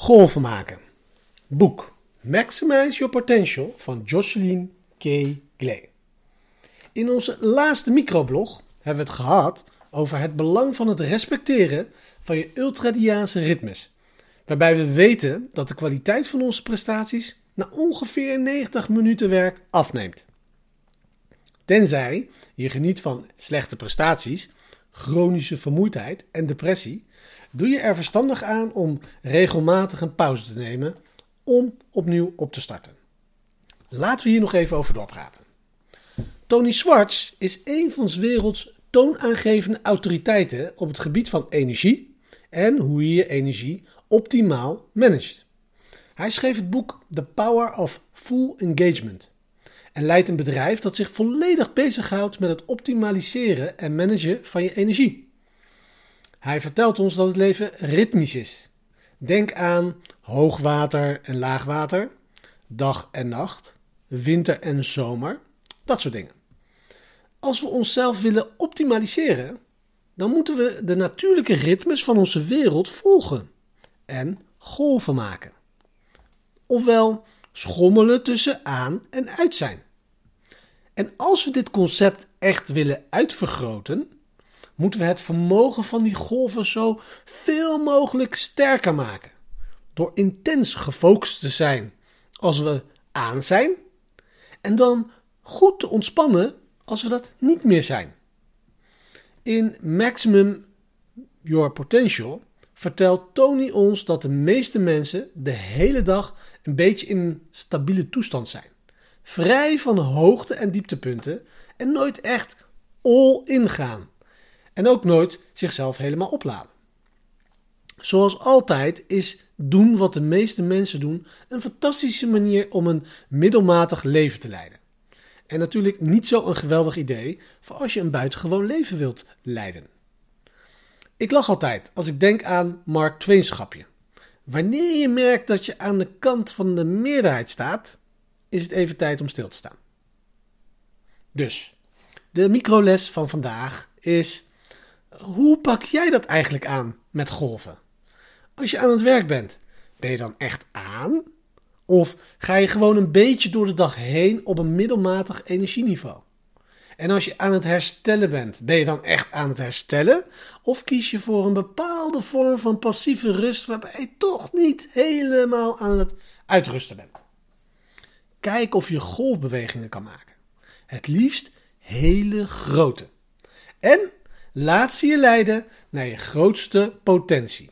Golven maken. Boek Maximize Your Potential van Jocelyn K. Glay. In onze laatste microblog hebben we het gehad over het belang van het respecteren van je ultradiaanse ritmes. Waarbij we weten dat de kwaliteit van onze prestaties na ongeveer 90 minuten werk afneemt. Tenzij je geniet van slechte prestaties, chronische vermoeidheid en depressie, doe je er verstandig aan om regelmatig een pauze te nemen om opnieuw op te starten. Laten we hier nog even over doorpraten. Tony Schwartz is een van 's werelds toonaangevende autoriteiten op het gebied van energie en hoe je je energie optimaal managt. Hij schreef het boek The Power of Full Engagement en leidt een bedrijf dat zich volledig bezighoudt met het optimaliseren en managen van je energie. Hij vertelt ons dat het leven ritmisch is. Denk aan hoogwater en laagwater, dag en nacht, winter en zomer, dat soort dingen. Als we onszelf willen optimaliseren, dan moeten we de natuurlijke ritmes van onze wereld volgen en golven maken. Ofwel schommelen tussen aan en uit zijn. En als we dit concept echt willen uitvergroten, moeten we het vermogen van die golven zo veel mogelijk sterker maken. Door intens gefocust te zijn als we aan zijn en dan goed te ontspannen als we dat niet meer zijn. In Maximum Your Potential vertelt Tony ons dat de meeste mensen de hele dag een beetje in een stabiele toestand zijn. Vrij van hoogte- en dieptepunten en nooit echt all in gaan. En ook nooit zichzelf helemaal opladen. Zoals altijd is doen wat de meeste mensen doen een fantastische manier om een middelmatig leven te leiden. En natuurlijk niet zo een geweldig idee voor als je een buitengewoon leven wilt leiden. Ik lach altijd als ik denk aan Mark Twain schapje. Wanneer je merkt dat je aan de kant van de meerderheid staat, is het even tijd om stil te staan. Dus, de microles van vandaag is: hoe pak jij dat eigenlijk aan met golven? Als je aan het werk bent, ben je dan echt aan? Of ga je gewoon een beetje door de dag heen op een middelmatig energieniveau? En als je aan het herstellen bent, ben je dan echt aan het herstellen? Of kies je voor een bepaalde vorm van passieve rust waarbij je toch niet helemaal aan het uitrusten bent? Kijk of je golfbewegingen kan maken. Het liefst hele grote. En laat ze je leiden naar je grootste potentie.